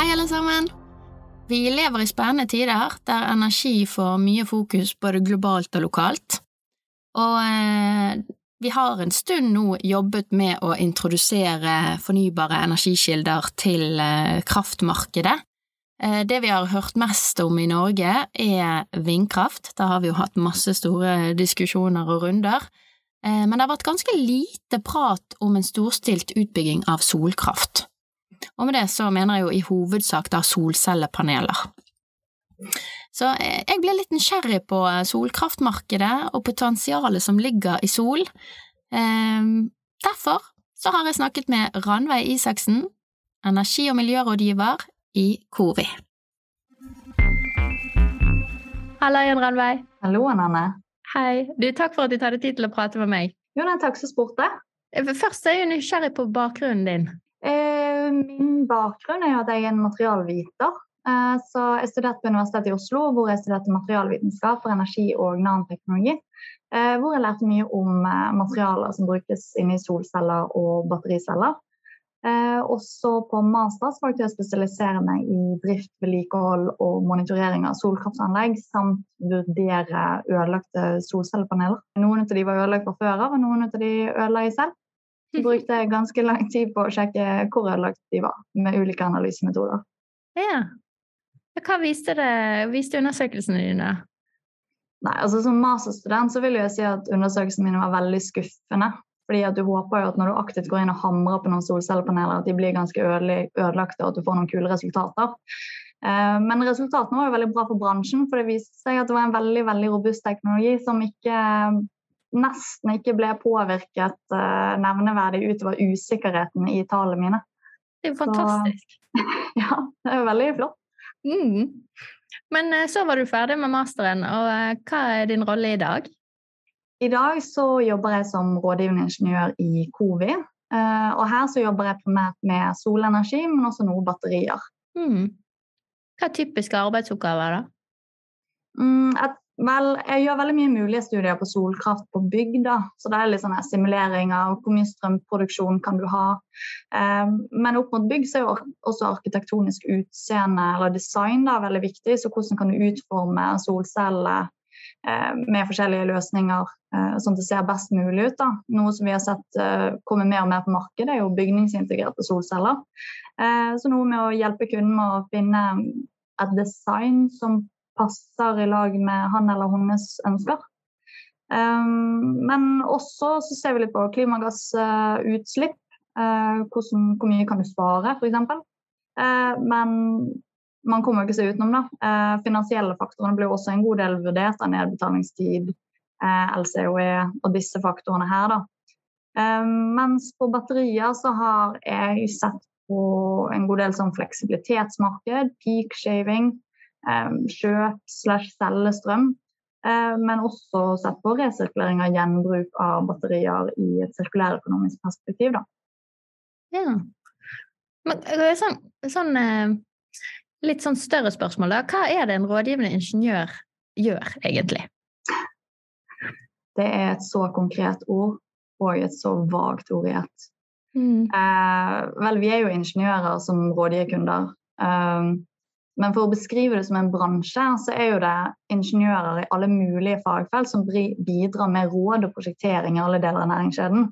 Hei, alle sammen. Vi lever i spennende tider der energi får mye fokus både globalt og lokalt. Og eh, vi har en stund nå jobbet med å introdusere fornybare energikilder til eh, kraftmarkedet. Eh, det vi har hørt mest om i Norge, er vindkraft. Da har vi jo hatt masse store diskusjoner og runder. Eh, men det har vært ganske lite prat om en storstilt utbygging av solkraft. Og med det så mener jeg jo i hovedsak da solcellepaneler. Så eh, jeg ble litt nysgjerrig på solkraftmarkedet og potensialet som ligger i sol. Derfor så har jeg snakket med Ranveig Isaksen, energi- og miljørådgiver i Covi. Hallo, Jan Ranveig. Hallo, Anne. Hei. Du, takk for at du tar deg tid til å prate med meg. Jo, nei, takk som spurte. Eh, først er jeg nysgjerrig på bakgrunnen din. Eh, min bakgrunn er at jeg er en materialviter. Eh, så jeg studerte på Universitetet i Oslo, hvor jeg studerte materialvitenskap for energi og nanoteknologi. Eh, hvor jeg lærte mye om materialer som brukes inni solceller og battericeller. Også på master valgte jeg å spesialisere meg i drift, vedlikehold og monitorering av solkraftanlegg, samt vurdere ødelagte solcellepaneler. Noen av de var ødelagt fra før av, og noen av de ødela jeg selv. Så brukte jeg ganske lang tid på å sjekke hvor ødelagt de var, med ulike analysemetoder. Ja. Hva viste, det, viste undersøkelsene dine? Nei, altså Som masterstudent så vil jeg si at undersøkelsene mine var veldig skuffende. Fordi at du håper jo at når du aktivt går inn og hamrer på noen solcellepaneler, at de blir ganske ødelagte, og at du får noen kule resultater. Eh, men resultatene var jo veldig bra for bransjen, for det viste seg at det var en veldig veldig robust teknologi som ikke, nesten ikke ble påvirket uh, nevneverdig utover usikkerheten i tallene mine. Det er jo fantastisk. Så, ja, det er jo veldig flott. Mm. Men eh, så var du ferdig med masteren, og hva er din rolle i dag? I dag så jobber jeg som rådgivende ingeniør i Covi. Eh, og her så jobber jeg primært med solenergi, men også noe batterier. Mm. Hva er typiske arbeidsoppgaver, da? Mm, et, vel, jeg gjør veldig mye mulige studier på solkraft på bygda. så Det er litt sånn simulering av hvor mye strømproduksjon kan du ha. Um, men opp mot bygg så er jo også arkitektonisk utseende eller design da, veldig viktig. Så hvordan kan du utforme solceller Eh, med forskjellige løsninger eh, sånn at det ser best mulig ut. Da. Noe som vi har sett kommer komme mer og mer på markedet, er jo bygningsintegrerte solceller. Så noe med å hjelpe kunden med å finne et design som passer i lag med han eller hennes ønsker. Men også så ser vi litt på klimagassutslipp. Hvordan, hvor mye kan du spare, f.eks. Men man kommer ikke seg utenom. det. Eh, finansielle faktorene blir også en god del vurdert av nedbetalingstid, eh, LCOE og disse faktorene her. da. Eh, mens på batterier så har jeg sett på en god del sånn fleksibilitetsmarked, peak shaving, eh, kjøp slash selge strøm. men også sett på resirkulering av gjenbruk av batterier i et sirkulærøkonomisk perspektiv. da. Ja. Men, sånn, sånn eh, litt sånn større spørsmål, da. Hva er det en rådgivende ingeniør gjør, egentlig? Det er et så konkret ord og et så vagt ord i ett. Mm. Eh, vel, vi er jo ingeniører som rådgir kunder. Um, men for å beskrive det som en bransje, så er jo det ingeniører i alle mulige fagfelt som bidrar med råd og prosjektering i alle deler av næringskjeden.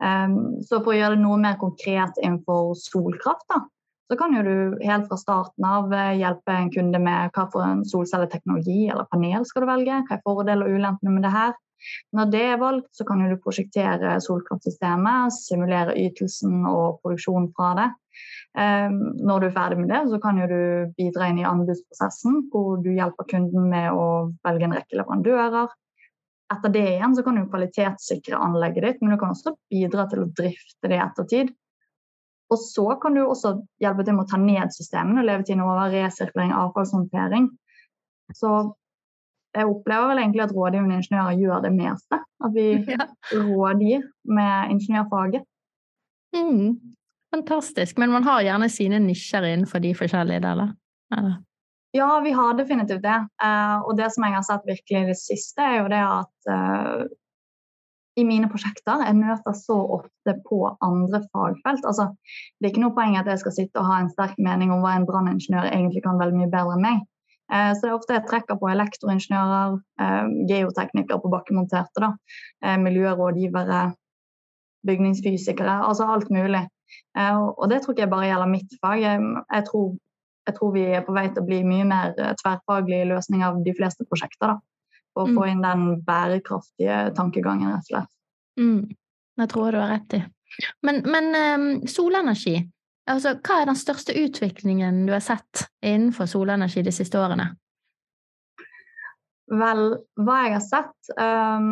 Um, så for å gjøre det noe mer konkret innenfor solkraft, da, så kan jo du helt fra starten av eh, hjelpe en kunde med hva for en solcelleteknologi eller panel skal du velge, hva er fordeler og ulempene med det her. Når det er valgt, så kan du prosjektere solkraftsystemet, simulere ytelsen og produksjonen fra det. Ehm, når du er ferdig med det, så kan du bidra inn i anbudsprosessen, hvor du hjelper kunden med å velge en rekke leverandører. Etter det igjen så kan du kvalitetssikre anlegget ditt, men du kan også bidra til å drifte det i ettertid. Og så kan du også hjelpe til med å ta ned systemene, levetiden over, resirkulering, avfallshåndtering. Så jeg opplever vel egentlig at rådgivende ingeniører gjør det meste. At vi ja. rådgir med ingeniørfaget. Mm. Fantastisk. Men man har gjerne sine nisjer innenfor de forskjellige deler? Eller? Ja, vi har definitivt det. Uh, og det som jeg har sett virkelig i det siste, er jo det at uh, i mine prosjekter jeg møter så ofte på andre fagfelt. Altså, det er ikke noe poeng at jeg skal sitte og ha en sterk mening om hva en branningeniør egentlig kan veldig mye bedre enn meg. Uh, så det er ofte jeg trekker på elektroingeniører, geoteknikere på bakkemonterte, da, miljørådgivere, bygningsfysikere, altså alt mulig. Og det tror ikke jeg bare gjelder mitt fag. Jeg, tror jeg tror vi er på vei til å bli mye mer eh, tverrfaglig løsning av de fleste prosjekter. da, For å mm. få inn den bærekraftige tankegangen, rett og slett. Mm. Jeg tror du har rett i. Men, men um, solenergi, altså, hva er den største utviklingen du har sett innenfor solenergi de siste årene? Vel, hva jeg har sett um,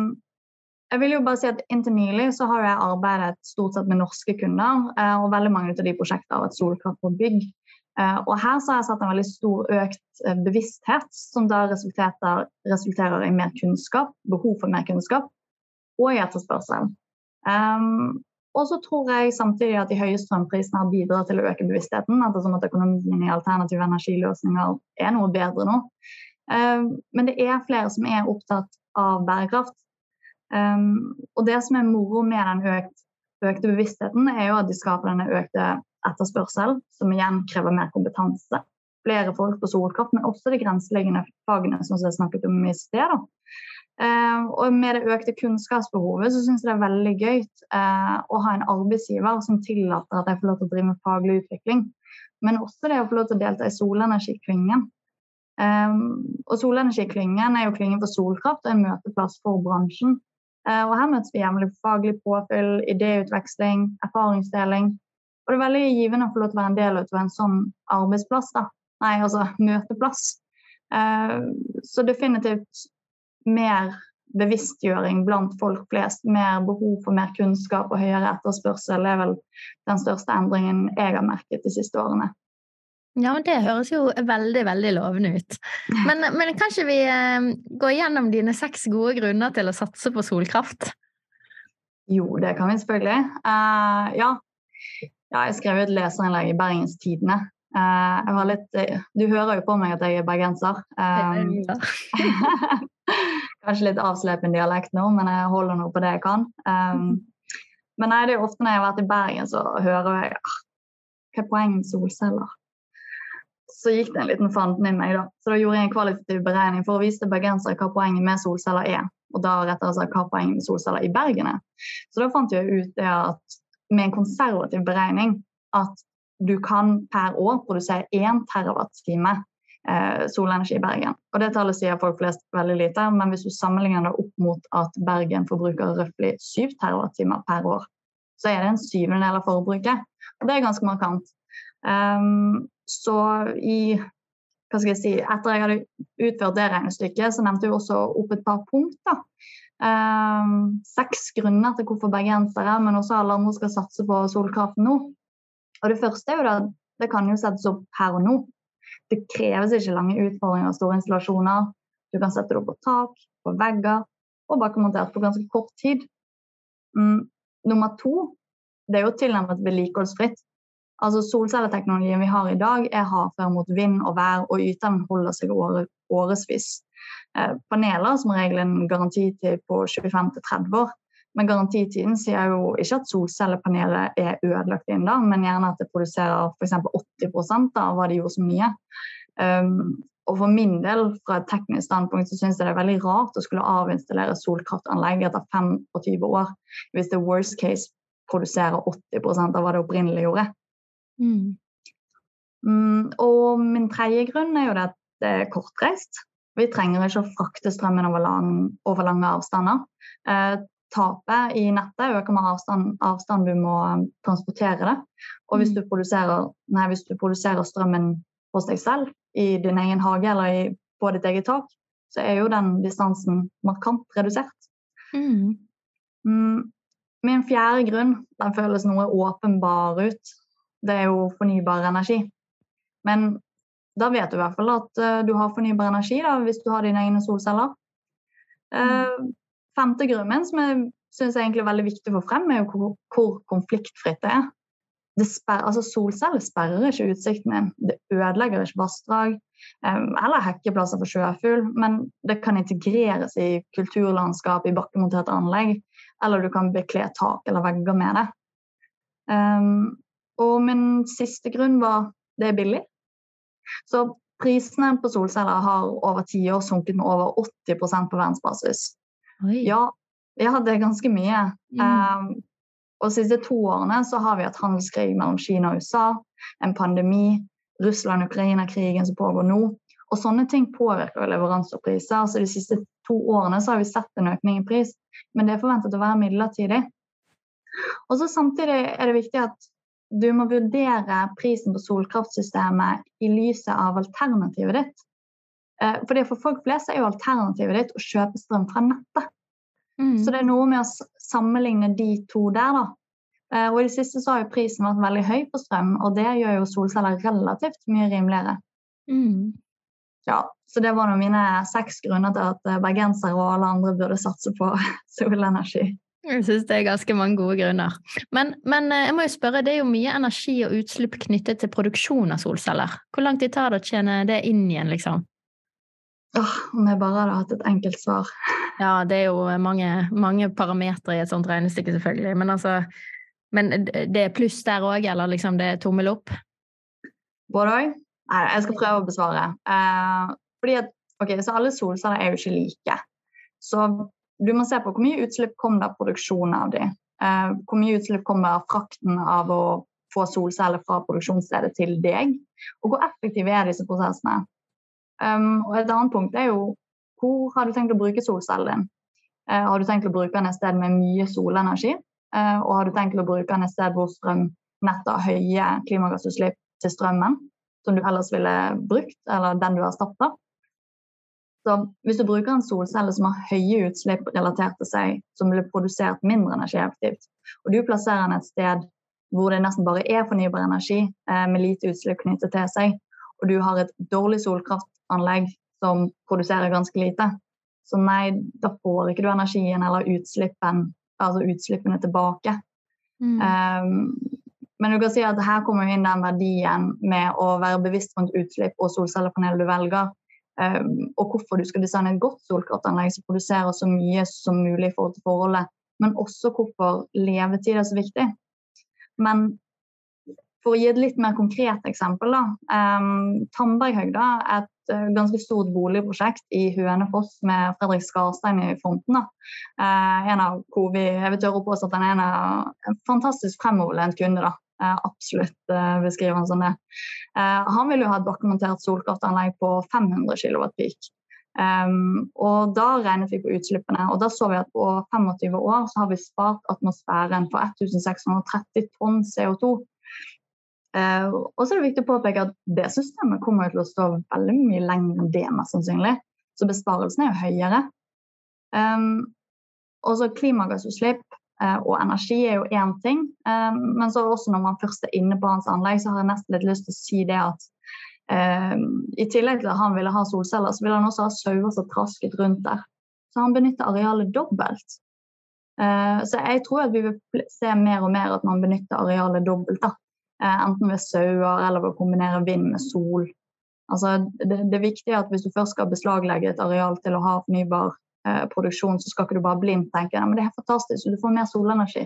jeg vil jo bare si at Inntil nylig så har jeg arbeidet stort sett med norske kunder. Uh, og veldig mange av de prosjektene har vært solkraft på bygg. Eh, og her så har jeg sett en veldig stor økt eh, bevissthet, som da resulterer, resulterer i mer kunnskap, behov for mer kunnskap, og i etterspørsel. Um, og så tror jeg samtidig at de høye strømprisene har bidratt til å øke bevisstheten, ettersom at økonomien i alternative energiløsninger er noe bedre nå. Um, men det er flere som er opptatt av bærekraft. Um, og det som er moro med den økt, økte bevisstheten, er jo at de skaper denne økte etterspørsel, som igjen krever mer kompetanse. Flere folk på solkraft, men også de grenseliggende fagene som jeg snakket om i sted. Uh, og med det økte kunnskapsbehovet så syns jeg det er veldig gøy uh, å ha en arbeidsgiver som tillater at jeg får lov til å drive med faglig utvikling. Men også det å få lov til å delta i solenergiklyngen. Um, og Solenergiklyngen er jo klyngen for solkraft og en møteplass for bransjen. Uh, og Her møtes vi jevnlig faglig påfyll, idéutveksling, erfaringsdeling og det er veldig givende å få lov til å være en del av en sånn arbeidsplass. da. Nei, altså møteplass. Uh, så definitivt mer bevisstgjøring blant folk flest. Mer behov for mer kunnskap og høyere etterspørsel er vel den største endringen jeg har merket de siste årene. Ja, men Det høres jo veldig veldig lovende ut. Men, men kan ikke vi uh, gå gjennom dine seks gode grunner til å satse på solkraft? Jo, det kan vi selvfølgelig. Uh, ja, ja, jeg skrev et leserinnlegg i Bergens Tidende. Uh, litt, uh, du hører jo på meg at jeg er bergenser. Kanskje litt avslepen dialekt nå, men jeg holder nå på det jeg kan. Um, men nei, det er jo ofte når jeg har vært i Bergen, så hører jeg ah, hva er poenget med solceller? Så gikk det en liten fanden i meg, da. Så da gjorde jeg en kvalitativ beregning for å vise til bergensere hva poenget med solceller er. Og da rettere sagt hva poenget med solceller i Bergen er. Så da fant jeg ut det at med en konservativ beregning at du kan per år produsere 1 terawatt-time eh, solenergi i Bergen. Og Det tallet sier folk flest veldig lite, men hvis du sammenligner det opp mot at Bergen forbruker røftlig 7 terawatt-timer per år, så er det en syvendedel av forbruket. Og det er ganske markant. Um, så i hva skal jeg si, Etter jeg hadde utført det regnestykket, så nevnte jeg også opp et par punkter Um, seks grunner til hvorfor bergensere, men også alle andre skal satse på solkraften nå. Og Det første er jo at det kan jo settes opp her og nå. Det kreves ikke lange utfordringer og store installasjoner. Du kan sette det opp på tak, på vegger og bakmontert på ganske kort tid. Mm. Nummer to det er jo tilnærmet vedlikeholdsfritt. Altså Solcelleteknologien vi har i dag, er hardfør mot vind og vær, og yteren holder seg årevis. Eh, paneler som regel en garantitid på 25-30 år. Men garantitiden sier jo ikke at solcellepanelet er ødelagt inn da, men gjerne at det produserer f.eks. 80 av hva de gjorde som nye. Um, og for min del, fra et teknisk standpunkt, så syns jeg det er veldig rart å skulle avinstallere solkraftanlegg etter 25 år, hvis det worst case produserer 80% av hva det opprinnelig gjorde. Mm. Mm, og min tredje grunn er jo det at det er kortreist. Vi trenger ikke å frakte strømmen over, lang, over lange avstander. Eh, tapet i nettet øker med avstand, avstand du må um, transportere det. Og hvis mm. du, nei, hvis du produserer strømmen hos deg selv, i din egen hage eller i, på ditt eget tak, så er jo den distansen markant redusert. Mm. Mm, min fjerde grunn den føles noe åpenbar ut. Det er jo fornybar energi. Men da vet du i hvert fall at uh, du har fornybar energi da, hvis du har dine egne solceller. Uh, femte grunnen som jeg syns er egentlig veldig viktig å få frem, er jo hvor, hvor konfliktfritt det er. Det sper, altså Solceller sperrer ikke utsikten din. Det ødelegger ikke vassdrag um, eller hekkeplasser for sjøfugl, men det kan integreres i kulturlandskap i bakkemonterte anlegg, eller du kan bekle tak eller vegger med det. Um, og min siste grunn var det er billig. Så prisene på solceller har over ti år sunket med over 80% på verdensbasis. Ja, ja, det er ganske mye. Mm. Um, og de siste to årene så har vi hatt handelskrig mellom Kina og USA, en pandemi, Russland-Ukraina-krigen som pågår nå. Og sånne ting påvirker leveranse og priser. De siste to årene så har vi sett en økning i pris, men det er forventet å være midlertidig. Og så Samtidig er det viktig at du må vurdere prisen på solkraftsystemet i lyset av alternativet ditt. Eh, fordi For folk flest er jo alternativet ditt å kjøpe strøm fra nettet. Mm. Så det er noe med å sammenligne de to der, da. Eh, og i det siste så har jo prisen vært veldig høy på strøm, og det gjør jo solceller relativt mye rimeligere. Mm. Ja, så det var nå mine seks grunner til at eh, bergensere og alle andre burde satse på solenergi. Jeg syns det er ganske mange gode grunner. Men, men, eh, jeg må jo spørre, det er jo mye energi og utslipp knyttet til produksjon av solceller. Hvor lang tid tar det å tjene det inn igjen, liksom? Åh, om jeg bare hadde hatt et enkelt svar. Ja, det er jo mange, mange parametere i et sånt regnestykke, selvfølgelig. Men altså Men det er pluss der òg, eller liksom det er tommel opp? Både òg. Nei, jeg skal prøve å besvare. Eh, fordi at, ok, så Alle solceller er jo ikke like. Så du må se på hvor mye utslipp kommer det av produksjonen av de. Eh, hvor mye utslipp kommer av frakten av å få solceller fra produksjonsstedet til deg. Og hvor effektive er disse prosessene. Um, og Et annet punkt er jo hvor har du tenkt å bruke solcellen din? Eh, har du tenkt å bruke den et sted med mye solenergi? Eh, og har du tenkt å bruke den et sted hvor strømnettet har høye klimagassutslipp til strømmen, som du ellers ville brukt, eller den du har erstatter? Så hvis du bruker en solcelle som har høye utslipp relatert til seg, som blir produsert mindre energieffektivt, og du plasserer den et sted hvor det nesten bare er fornybar energi eh, med lite utslipp knyttet til seg, og du har et dårlig solkraftanlegg som produserer ganske lite, så nei, da får ikke du energien eller utslippen, altså utslippene tilbake. Mm. Um, men du kan si at her kommer inn den verdien med å være bevisst rundt utslipp og solcellepanel du velger. Ehm, og hvorfor du skal designe et godt solkraftanlegg som produserer så mye som mulig i forhold til forholdet. Men også hvorfor levetid er så viktig. Men for å gi et litt mer konkret eksempel, da. Um, Tandberghøgda er et uh, ganske stort boligprosjekt i Hønefoss med Fredrik Skarstein i fronten. Uh, en av hvor vi, jeg vil tørre å påstå at han er en fantastisk fremoverlent kunde. da. Eh, absolutt beskriver beskrive han som det. Eh, han vil jo ha et bakkemontert solkraftanlegg på 500 kW peak. Um, og da regnet vi på utslippene, og da så vi at på 25 år så har vi spart atmosfæren for 1630 tonn CO2. Uh, og så er det viktig å påpeke at det systemet kommer til å stå veldig mye lenger enn det, mest sannsynlig. Så besparelsen er jo høyere. Um, og så klimagassutslipp Eh, og energi er jo én ting, eh, men så også når man først er inne på hans anlegg, så har jeg nesten litt lyst til å si det at eh, i tillegg til at han ville ha solceller, så ville han også ha sauer som trasket rundt der. Så han benytter arealet dobbelt. Så jeg tror at vi vil se mer og mer at man benytter arealet dobbelt. da. Enten ved sauer eller ved å kombinere vind med sol. Altså, det, det er viktig at hvis du først skal beslaglegge et areal til å ha fornybar Eh, produksjon, så skal ikke du bare blindt tenke at det er fantastisk, du får mer solenergi.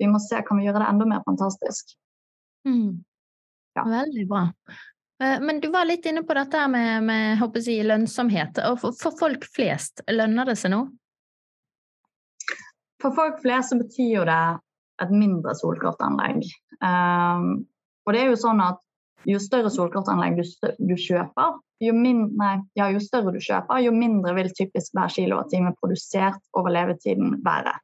Vi må se kan vi gjøre det enda mer fantastisk. Mm. Ja. Veldig bra. Eh, men du var litt inne på dette med, med jeg, lønnsomhet. Og for, folk flest, lønner det seg nå? For folk flest så betyr jo det et mindre solkraftanlegg. Um, og det er jo sånn at jo større solkraftanlegg du, du kjøper, jo, mindre, ja, jo, større du kjøper, jo mindre vil typisk hver kilowattime produsert over levetiden være.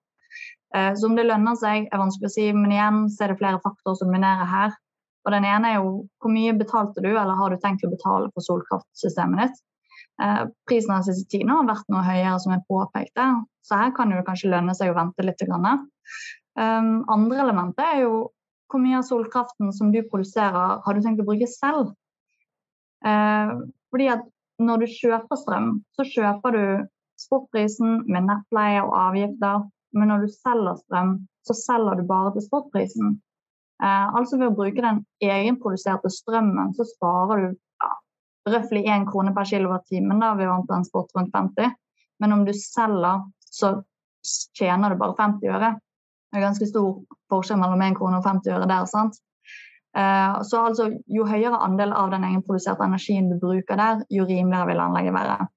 Eh, så om det lønner seg, er vanskelig å si, men igjen så er det flere faktorer som dominerer her. Og Den ene er jo hvor mye betalte du, eller har du tenkt å betale for solkraftsystemet ditt. Eh, prisen av de siste tiden har vært noe høyere, som jeg påpekte, så her kan det kanskje lønne seg å vente litt. Um, andre elementer er jo hvor mye av solkraften som du produserer, har du tenkt å bruke selv? Eh, fordi at når du kjøper strøm, så kjøper du spotprisen med nettleie og avgifter. Men når du selger strøm, så selger du bare til spotprisen. Eh, altså ved å bruke den egenproduserte strømmen, så sparer du ja, røftlig 1 krone per kilowattime ved å anta en spot rundt 50. Men om du selger, så tjener du bare 50 øre. Det er ganske stor forskjell mellom 1 krone og 50 øre der. sant? Eh, så altså, jo høyere andel av den egenproduserte energien du bruker der, jo rimeligere vil anlegget være.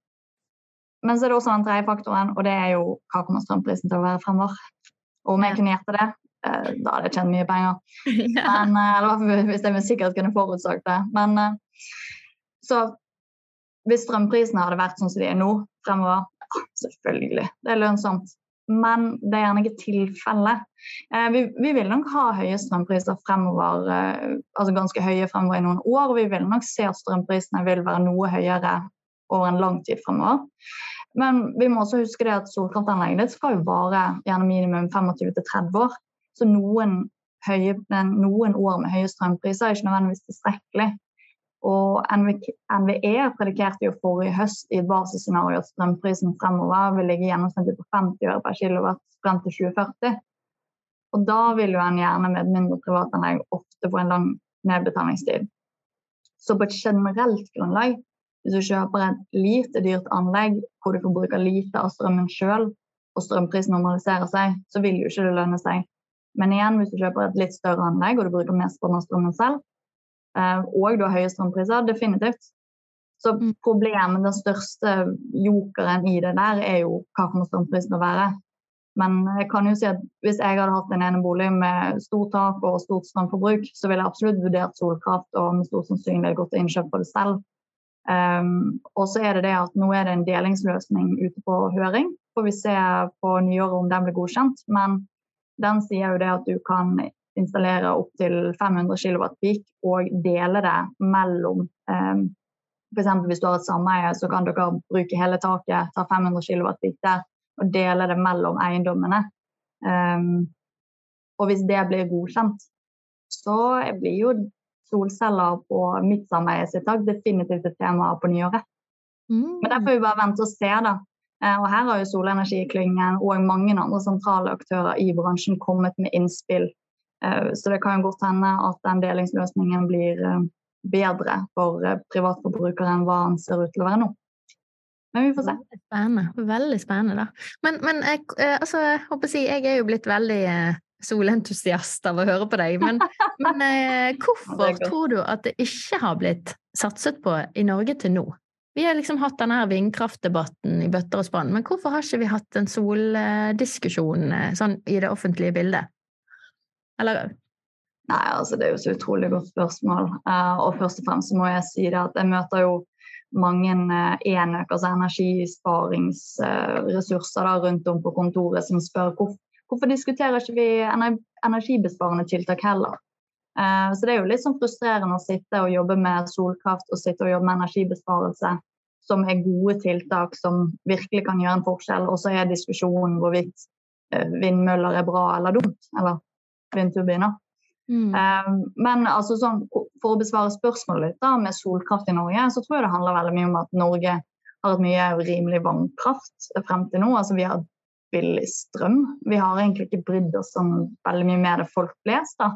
Men så er det også den tredje faktoren, og det er jo hva kommer strømprisen til å være fremover. Og om jeg kunne gjette det, eh, da hadde jeg tjent mye penger. Men, eh, eller hvis jeg med sikkerhet kunne forutsagt det. Men så hvis strømprisene hadde vært sånn som de er nå fremover, selvfølgelig, det er lønnsomt men det er gjerne ikke tilfellet. Eh, vi, vi, vil nok ha høye strømpriser fremover, eh, altså ganske høye fremover i noen år. Og vi vil nok se at strømprisene vil være noe høyere over en lang tid fremover. Men vi må også huske det at solkraftanlegget skal jo vare gjerne minimum 25-30 år. Så noen, høye, noen år med høye strømpriser er ikke nødvendigvis tilstrekkelig og NVE predikerte jo forrige høst i et basisscenario at strømprisen fremover vil ligge gjennomsnittlig på 50 øre per kilowatt frem til 2040. Og da vil jo en gjerne med et mindre privatanlegg ofte få en lang nedbetalingstid. Så på et generelt grunnlag, hvis du kjøper et lite dyrt anlegg hvor du forbruker lite av strømmen sjøl, og strømprisen normaliserer seg, så vil jo ikke det lønne seg. Men igjen, hvis du kjøper et litt større anlegg og du bruker mesteparten av strømmen selv, og da høye strømpriser, definitivt. Så mm. problemet, den største jokeren i det der, er jo hva kommer strømprisen til å være. Men jeg kan jo si at hvis jeg hadde hatt en enebolig med stort tak og stort strømforbruk, så ville jeg absolutt vurdert solkraft og med stor sannsynlighet gått til innkjøp på det selv. Um, og så er det det at nå er det en delingsløsning ute på høring. Får vi se på nyåret om den blir godkjent. Men den sier jo det at du kan installere opptil 500 kW peak og dele det mellom um, F.eks. hvis du har et sameie, så kan dere bruke hele taket, ta 500 kW peak der og dele det mellom eiendommene. Um, og hvis det blir godkjent, så blir jo solceller på mitt sameie sitt tak definitivt et tema på nyåret. Mm. Men der får vi bare vente og se, da. Eh, og her har jo Solenergiklyngen og mange andre sentrale aktører i bransjen kommet med innspill Eh, så det kan godt hende at den delingsløsningen blir eh, bedre for eh, privatforbrukere enn hva den ser ut til å være nå. Men vi får se. Spennende. Veldig spennende, da. Men, men jeg, altså, jeg håper å si, jeg er jo blitt veldig solentusiast av å høre på deg. Men, men hvorfor tror du at det ikke har blitt satset på i Norge til nå? Vi har liksom hatt denne vindkraftdebatten i bøtter og spann, men hvorfor har ikke vi hatt en soldiskusjon sånn i det offentlige bildet? Eller? Nei, altså Det er jo så utrolig godt spørsmål. Uh, og først og fremst må jeg si det at jeg møter jo mange uh, enøk, altså energisparingsressurser uh, rundt om på kontoret som spør hvorfor, hvorfor diskuterer ikke vi energibesparende tiltak heller. Så det er jo litt sånn frustrerende å sitte og jobbe med solkraft og sitte og jobbe med energibesparelse som er gode tiltak som virkelig kan gjøre en forskjell, og så er diskusjonen hvorvidt vindmøller er bra eller dumt. eller vindturbiner. Mm. Um, men altså, sånn, for å besvare spørsmålet litt da, med solkraft i Norge, så tror jeg det handler veldig mye om at Norge har et mye rimelig vannkraft frem til nå. Altså, vi har billig strøm. Vi har egentlig ikke brydd oss om veldig mye med det folk flest. da.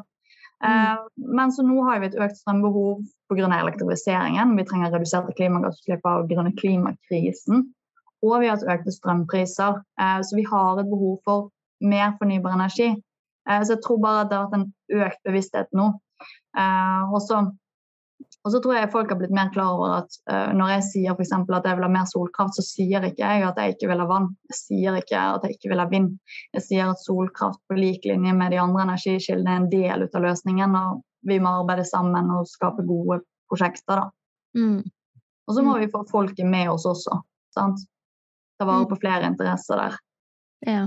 Mm. Uh, men så nå har vi et økt strømbehov pga. elektrifiseringen. Vi trenger reduserte klimagassutslipp av klimakrisen. Og vi har hatt økte strømpriser. Uh, så vi har et behov for mer fornybar energi. Eh, så jeg tror bare at det har vært en økt bevissthet nå. Eh, og så tror jeg folk har blitt mer klar over at uh, når jeg sier f.eks. at jeg vil ha mer solkraft, så sier ikke jeg at jeg ikke vil ha vann. Jeg sier ikke at jeg ikke vil ha vind. Jeg sier at solkraft på lik linje med de andre energikildene er en del av løsningen. Og vi må arbeide sammen og skape gode prosjekter. Da. Mm. Og så må mm. vi få folket med oss også. Sant? Ta vare mm. på flere interesser der. Ja.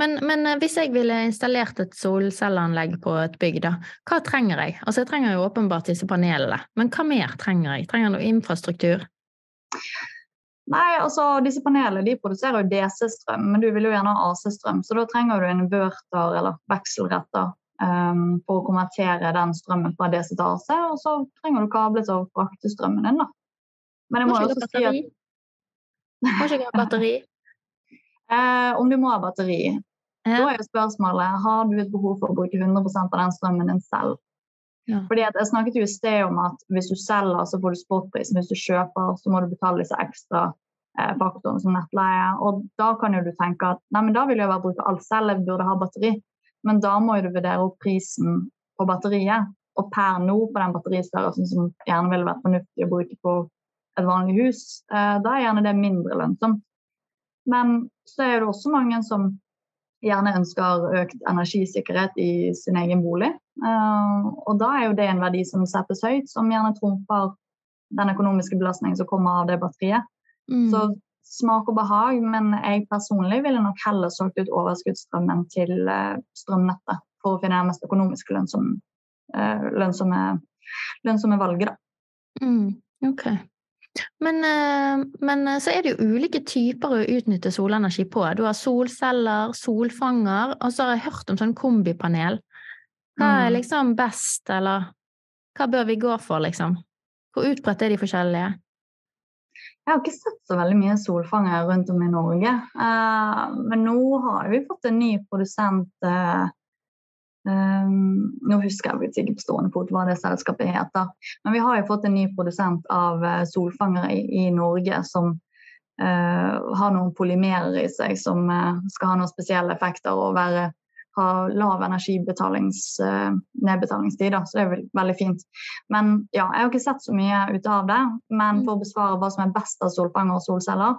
Men, men, eh, hvis jeg ville installert et solcelleanlegg på et bygg, da, hva trenger jeg? Altså jeg trenger jo åpenbart disse panelene, men hva mer trenger jeg? Trenger jeg noe infrastruktur? Nei, altså disse panelene de produserer jo DC-strøm, men du vil jo gjerne ha AC-strøm, så da trenger du en inverter eller vekselretter. um, for å konvertere den strømmen fra DC til AC, og så trenger du kabler til å frakte strømmen inn. da. Men jeg må, Må jo ikke også si at? Må ikke ha batteri? Eh, om du må ha batteri, da er jo spørsmålet har du et behov for å bruke 100% av den strømmen din selv. Ja. Fordi Jeg snakket jo i sted om at hvis du selger, så får du spotprisen. Hvis du kjøper, så må du betale disse ekstra eh, faktorene som nettleie. Og da kan jo du tenke at nei, men da vil jeg bare bruke alt selv, jeg burde ha batteri. Men da må jo du vurdere opp prisen på batteriet. Og per nå, på den batteristørrelsen som gjerne ville vært fornuftig å bruke på et vanlig hus, eh, da er gjerne det mindre lønnsomt. Men så er det også mange som gjerne ønsker økt energisikkerhet i sin egen bolig. Eh, og da er jo det en verdi som settes høyt, som gjerne trumfer den økonomiske belastningen som kommer av det batteriet. Mm. Så smak og behag, men jeg personlig ville nok heller solgt ut overskuddsstrømmen til eh, strømnettet for å finne det mest økonomisk lønnsomme, eh, lønnsomme, lønnsomme valget. Da. Mm, ok. Men, eh, men eh, så er det jo ulike typer å utnytte solenergi på. Du har solceller, solfanger, og så har jeg hørt om sånn kombipanel. Hva er Mm. liksom best, eller hva bør vi gå for, liksom? Hvor utbredt er de forskjellige? Jeg har ikke sett så veldig mye solfanger rundt om i Norge. Eh, men nå har vi fått en ny produsent eh, Nå husker jeg ikke på stående fot hva det selskapet heter. Men vi har jo fått en ny produsent av eh, solfangere i, i Norge som uh, har noen polymerer i seg som uh, skal ha noen spesielle effekter og være, ha lav energinedbetalingstid. Uh, så det er vel, veldig fint. Men ja, jeg har ikke sett så mye ut av det. Men for å besvare hva som er best av solfanger og solceller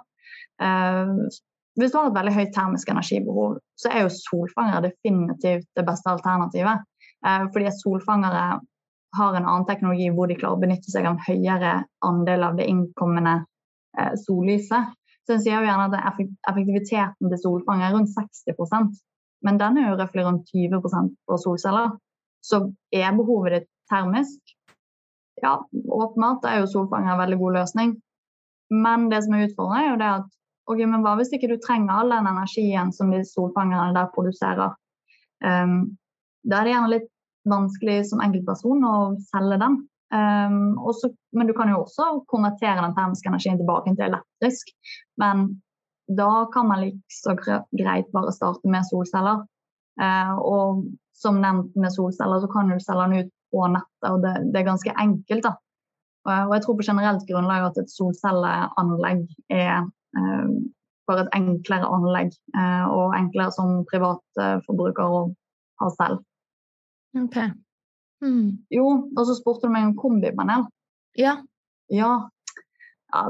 Hvis du har et veldig høyt termisk energibehov, så er jo solfangere definitivt det beste alternativet. Eh, fordi at solfangere har en annen teknologi hvor de klarer å benytte seg av en høyere andel av det innkommende eh, sollyset. Så en sier jo gjerne at effektiviteten til solfanger er rundt 60% men den er jo røftlig rundt 20% på solceller. Så er behovet ditt termisk? Ja, åpenbart. Er jo solfanger en veldig god løsning. Men det som er utfordrende, er jo det at ok, men hva hvis ikke du trenger all den energien som de solfangerne der produserer? Um, da er det gjerne litt vanskelig som enkeltperson å selge den. Um, også, men du kan jo også konvertere den termiske energien tilbake til elektrisk. Men da kan man like så greit bare starte med solceller. Uh, og som nevnt med solceller, så kan du selge den ut på nettet, og det, det er ganske enkelt. da. Og jeg tror på generelt grunnlag at et solcelleanlegg er eh, bare et enklere anlegg, eh, og enklere som privatforbruker å ha selv. Ok. Mm. Jo, og så spurte du meg om kombipanel. Ja. Ja. ja.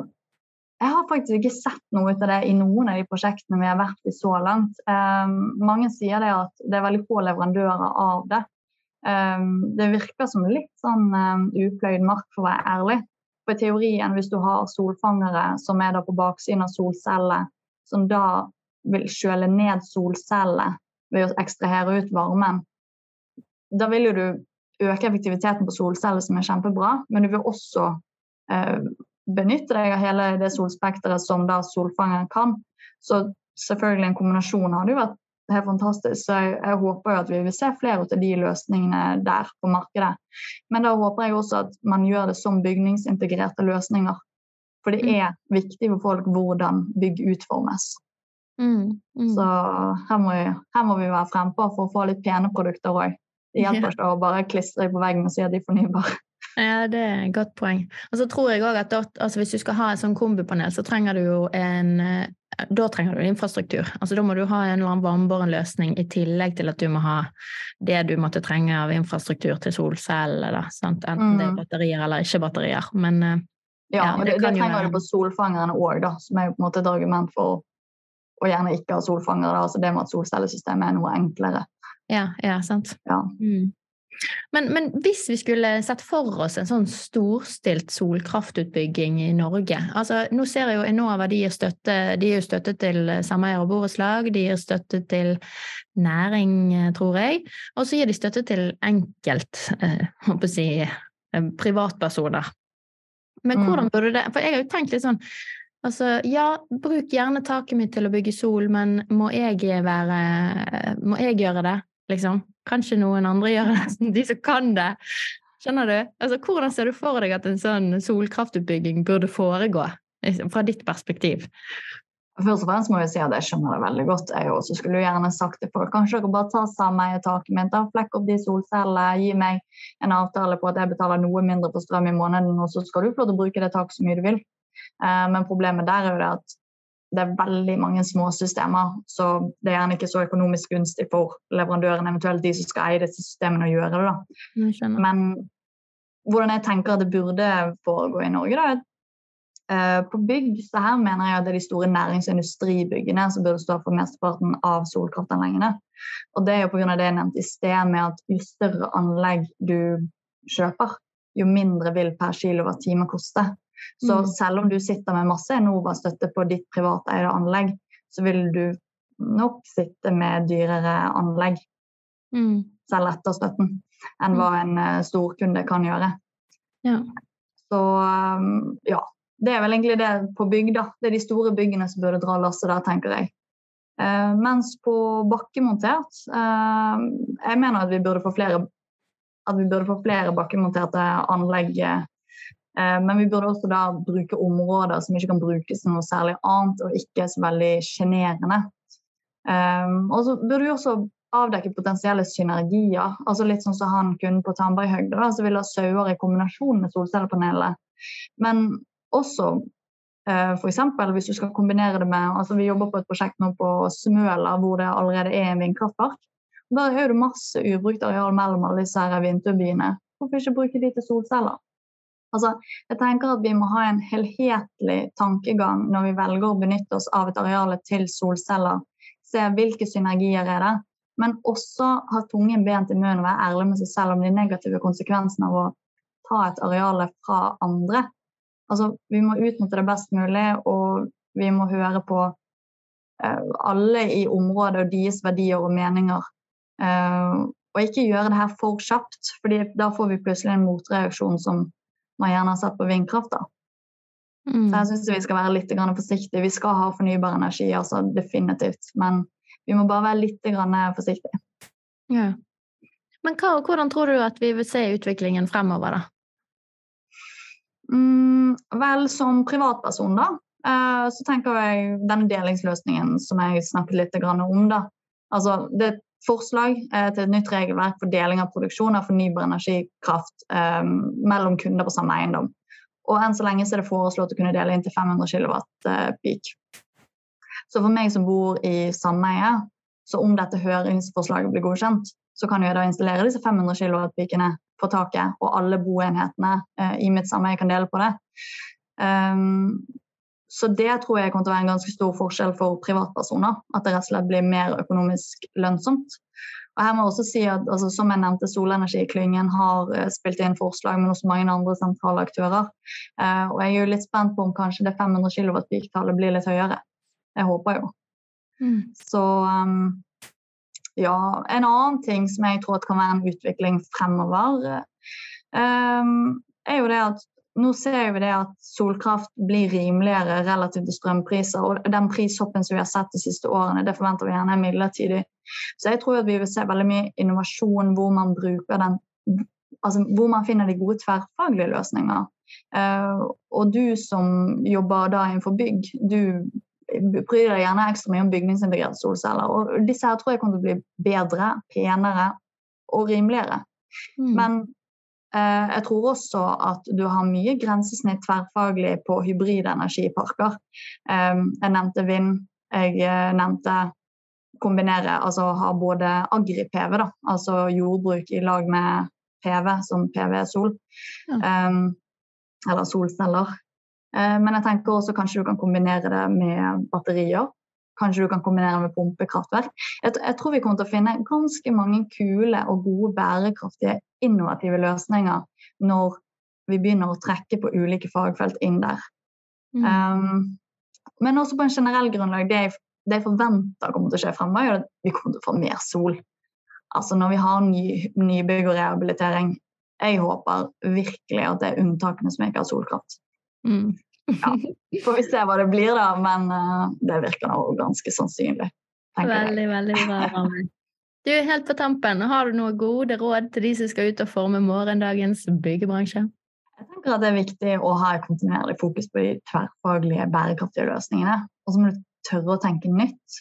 Jeg har faktisk ikke sett noe ut av det i noen av de prosjektene vi har vært i så langt. Um, mange sier det at det er veldig få leverandører av det. Um, det virker som litt sånn um, upløyd mark, for å være ærlig. For i teorien, hvis du har solfangere som er da på baksiden av solceller, som da vil kjøle ned solceller ved å ekstrahere ut varmen, da vil jo du øke effektiviteten på solceller, som er kjempebra, men du vil også eh, benytte deg av hele det solspekteret som da solfangeren kan. Så selvfølgelig en kombinasjon hadde jo vært helt fantastisk. Så jeg, jeg håper jo at vi vil se flere av de løsningene der på markedet. Men da håper jeg også at man gjør det som bygningsintegrerte løsninger. For det Mm. er viktig for folk hvordan bygg utformes. Mm. Mm. Så her må, vi, her må vi være frempå for å få litt pene produkter òg. Det hjelper ikke å bare klistre på veggen og si at de er fornybare. Ja, det er et godt poeng. Og så tror jeg også at altså hvis du skal ha et sånn kombipanel, så trenger du jo en eh, Da trenger du infrastruktur. Altså Da må du ha en eller annen varmbåren løsning i tillegg til at du må ha det du måtte trenge av infrastruktur til solceller, enten det er Mm. batterier eller ikke batterier. Men eh, Ja, Ja, og det det, det trenger du på solfangerne òg, som er på en måte et argument for å gjerne ikke ha solfangere. altså Det med at solcellesystemet er noe enklere. ja, ja, sant. Ja. Mm. Men, men hvis vi skulle sett for oss en sånn storstilt solkraftutbygging i Norge altså Nå ser jeg jo Enova de gir støtte, de gir støtte til sameier og borettslag, de gir støtte til næring, eh, tror jeg, og så gir de støtte til enkelt, eh, håper å si, eh, privatpersoner. Men Mm. hvordan burde det For jeg har jo tenkt litt sånn Altså, ja, bruk gjerne taket mitt til å bygge sol, men må jeg være Må jeg gjøre det, liksom? Kanskje noen andre gjør det, de som kan det. Skjønner du? Altså, hvordan ser du for deg at en sånn solkraftutbygging burde foregå, fra ditt perspektiv? Først og fremst må jeg si at jeg skjønner det veldig godt. Jeg også skulle jo gjerne sagt til folk kanskje dere bare tar sameietaket mitt, flekk opp de solcellene, gi meg en avtale på at jeg betaler noe mindre på strøm i måneden, og så skal du få lov til å bruke det taket så mye du vil. Eh, men problemet der er jo det at det er veldig mange små systemer, så det er gjerne ikke så økonomisk gunstig for leverandøren, eventuelt de som skal eie disse systemene, å gjøre det. da. Men hvordan jeg tenker at det burde foregå i Norge, da, Uh, på bygg så her mener jeg at det er de store nærings- og industribyggene som burde stå for mesteparten av solkraftanleggene. Og det er jo pga. det jeg nevnte i sted, med at jo større anlegg du kjøper, jo mindre vil per kilowattime koste. Så mm. selv om du sitter med masse Enova-støtte på ditt privateide anlegg, så vil du nok sitte med dyrere anlegg, mm. selv etter støtten, enn hva en uh, storkunde kan gjøre. Ja. Så um, ja. Det er vel egentlig det på bygg, da. Det er de store byggene som burde dra lasset der, tenker jeg. Uh, mens på bakkemontert uh, Jeg mener at vi burde få flere at vi burde få flere bakkemonterte anlegg Eh, men vi burde også da bruke områder som ikke kan brukes til noe særlig annet, og ikke så veldig sjenerende. Um, og så burde vi også avdekke potensielle synergier. altså Litt sånn som han kunne på Tandberghøgda, som ville ha sauer i kombinasjon med solcellepanelet. Men også uh, f.eks. hvis du skal kombinere det med altså Vi jobber på et prosjekt nå på Smøla hvor det allerede er en vindkraftpark. Da er det masse ubrukt areal mellom alle disse vindturbinene. Hvorfor ikke bruke de til solceller? Altså, jeg tenker at Vi må ha en helhetlig tankegang når vi velger å benytte oss av et areal til solceller. Se hvilke synergier er det, men også ha tunge ben til munnen og være ærlig med seg selv om de negative konsekvensene av å ta et areal fra andre. Altså, vi må utnytte det best mulig, og vi må høre på uh, alle i området og deres verdier og meninger. Uh, og ikke gjøre det her for kjapt, for da får vi plutselig en motreaksjon som man gjerne har sett på vindkraft. da. Mm. Så jeg syns vi skal være litt forsiktige. Vi skal ha fornybar energi, altså definitivt. Men vi må bare være litt forsiktige. Ja. Men hva, hvordan tror du at vi vil se utviklingen fremover, da? Mm, vel, som privatperson, da, eh, så tenker jeg denne delingsløsningen som jeg snakket litt om, da. Altså, det forslag eh, til et nytt regelverk for deling av produksjon av fornybar energikraft eh, mellom kunder på samme eiendom. Og enn så lenge er det foreslått å kunne dele inntil 500 kW peak. Så for meg som bor i sameie, så om dette høringsforslaget blir godkjent, så kan jeg da installere disse 500 kW-pikene på taket, og alle boenhetene eh, i mitt sameie kan dele på det. Um, så det tror jeg kommer til å være en ganske stor forskjell for privatpersoner. At det rett og slett blir mer økonomisk lønnsomt. Og her må jeg også si at altså, Som jeg nevnte, Solenergiklyngen har uh, spilt inn forslag, men også mange andre sentrale aktører. Eh, og jeg er jo litt spent på om kanskje det 500 kW-peak-tallet blir litt høyere. Jeg håper jo. Mm. Så um, ja. En annen ting som jeg tror kan være en utvikling fremover, um, er jo det at nå ser vi det at solkraft blir rimeligere relativt til strømpriser. Og den prishoppen som vi har sett de siste årene, det forventer vi gjerne er midlertidig. Så jeg tror at vi vil se veldig mye innovasjon hvor man bruker den altså hvor man finner de gode tverrfaglige løsninger. Uh, og du som jobber da innenfor bygg, du bryr deg gjerne ekstra mye om bygningsintegrerte solceller. Og disse her tror jeg kommer til å bli bedre, penere og rimeligere. Mm. Men Eh, jeg tror også at du har mye grensesnitt tverrfaglig på hybride energiparker. Eh, jeg nevnte vind, jeg eh, nevnte kombinere, altså ha både agri-PV, altså jordbruk i lag med PV, som PV-sol, ja. eller solceller. Men jeg tenker også kanskje du kan kombinere det med batterier. Kanskje du kan kombinere med pumpekraftverk. Jeg, jeg, tror vi kommer til å finne ganske mange kule og gode, bærekraftige, innovative løsninger når vi begynner å trekke på ulike fagfelt inn der. Mm. Um, men også på en generell grunnlag. Det jeg, det jeg forventer kommer til å skje fremover, er at vi kommer til å få mer sol. Altså Når vi har ny, nybygg og rehabilitering. Jeg håper virkelig at det er unntakene som ikke har solkraft. Mm. Ja, Får vi se hva det blir, da, men uh, det virker nå ganske sannsynlig. Veldig, veldig bra. Du, helt på tampen, har du noen gode råd til de som skal ut og forme morgendagens byggebransje? Jeg tenker at Det er viktig å ha et kontinuerlig fokus på de tverrfaglige bærekraftige løsningene. Og så må du tørre å tenke nytt.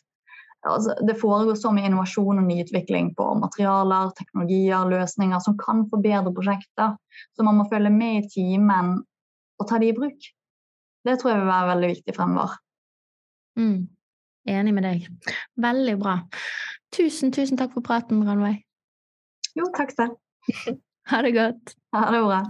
Altså, det foregår så mye innovasjon og nyutvikling på materialer, teknologier, løsninger som kan forbedre prosjekter. Så man må følge med i timen og ta de i bruk. Det tror jeg vil være veldig viktig fremover. Mm. Enig med deg. Veldig bra. Tusen, tusen takk for praten, Ranveig. Jo, takk selv. ha det godt. Ha det bra.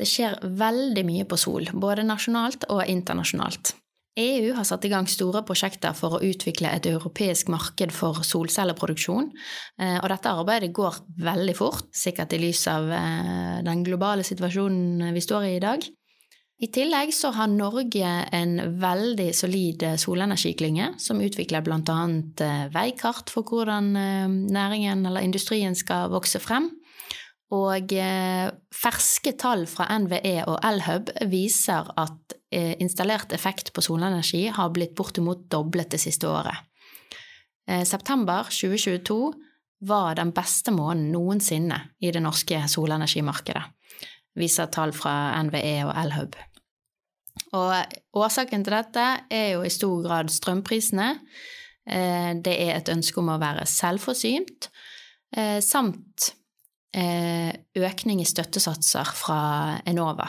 Det skjer veldig mye på Sol, både nasjonalt og internasjonalt. EU har satt i gang store prosjekter for å utvikle et europeisk marked for solcelleproduksjon, eh, og dette arbeidet går veldig fort, sikkert i lys av eh, den globale situasjonen vi står i i dag. I tillegg så har Norge en veldig solid solenergiklynge, som utvikler bl.a. Eh, veikart for hvordan næringen eller industrien skal vokse frem. Og ferske tall fra NVE og Elhub viser at Eh, installert effekt på solenergi har blitt bortimot doblet det siste året. Eh, september 2022 var den beste måneden noensinne i det norske solenergimarkedet, viser tall fra NVE og Elhub. Og årsaken til dette er jo i stor grad strømprisene. Eh, det er et ønske om å være selvforsynt, samt økning i støttesatser fra Enova.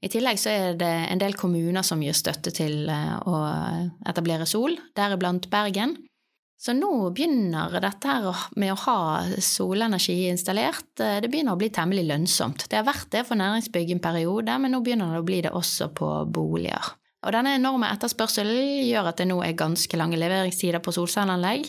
I tillegg så er det en del kommuner som gir støtte til eh, å etablere sol, deriblant Bergen. Så nå begynner dette her med å ha solenergi installert, eh, det begynner å bli temmelig lønnsomt. Det har vært det for næringsbygg en periode, men nå begynner det å bli det også på boliger. Og denne enorme etterspørselen gjør at det nå er ganske lange leveringstider på solcelleanlegg,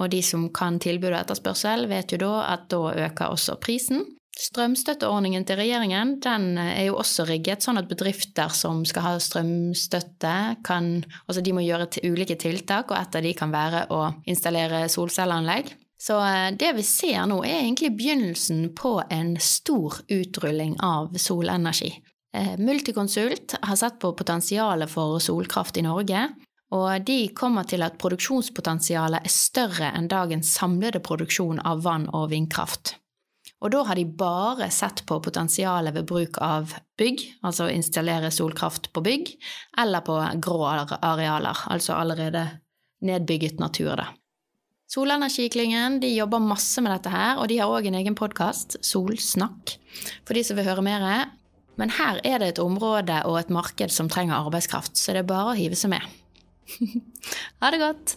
og de som kan tilbud og etterspørsel, vet jo da at da øker også prisen. Strømstøtteordningen til regjeringen den eh, er jo også rigget sånn at bedrifter som skal ha strømstøtte, kan Altså de må gjøre ulike tiltak, og et av de kan være å installere solcelleanlegg. Så eh, det vi ser nå, er egentlig begynnelsen på en stor utrulling av solenergi. Eh, Multiconsult har sett på potensialet for solkraft i Norge, og de kommer til at produksjonspotensialet er større enn dagens samlede produksjon av vann- og vindkraft. Og da har de bare sett på potensialet ved bruk av bygg, altså å installere solkraft på bygg, eller på grå arealer, altså allerede nedbygget natur, da. Solenergiklyngen de jobber masse med dette her, og de har òg en egen podkast, Solsnakk, for de som vil høre mer. Men her er det et område og et marked som trenger arbeidskraft, så det er bare å hive seg med. ha det godt!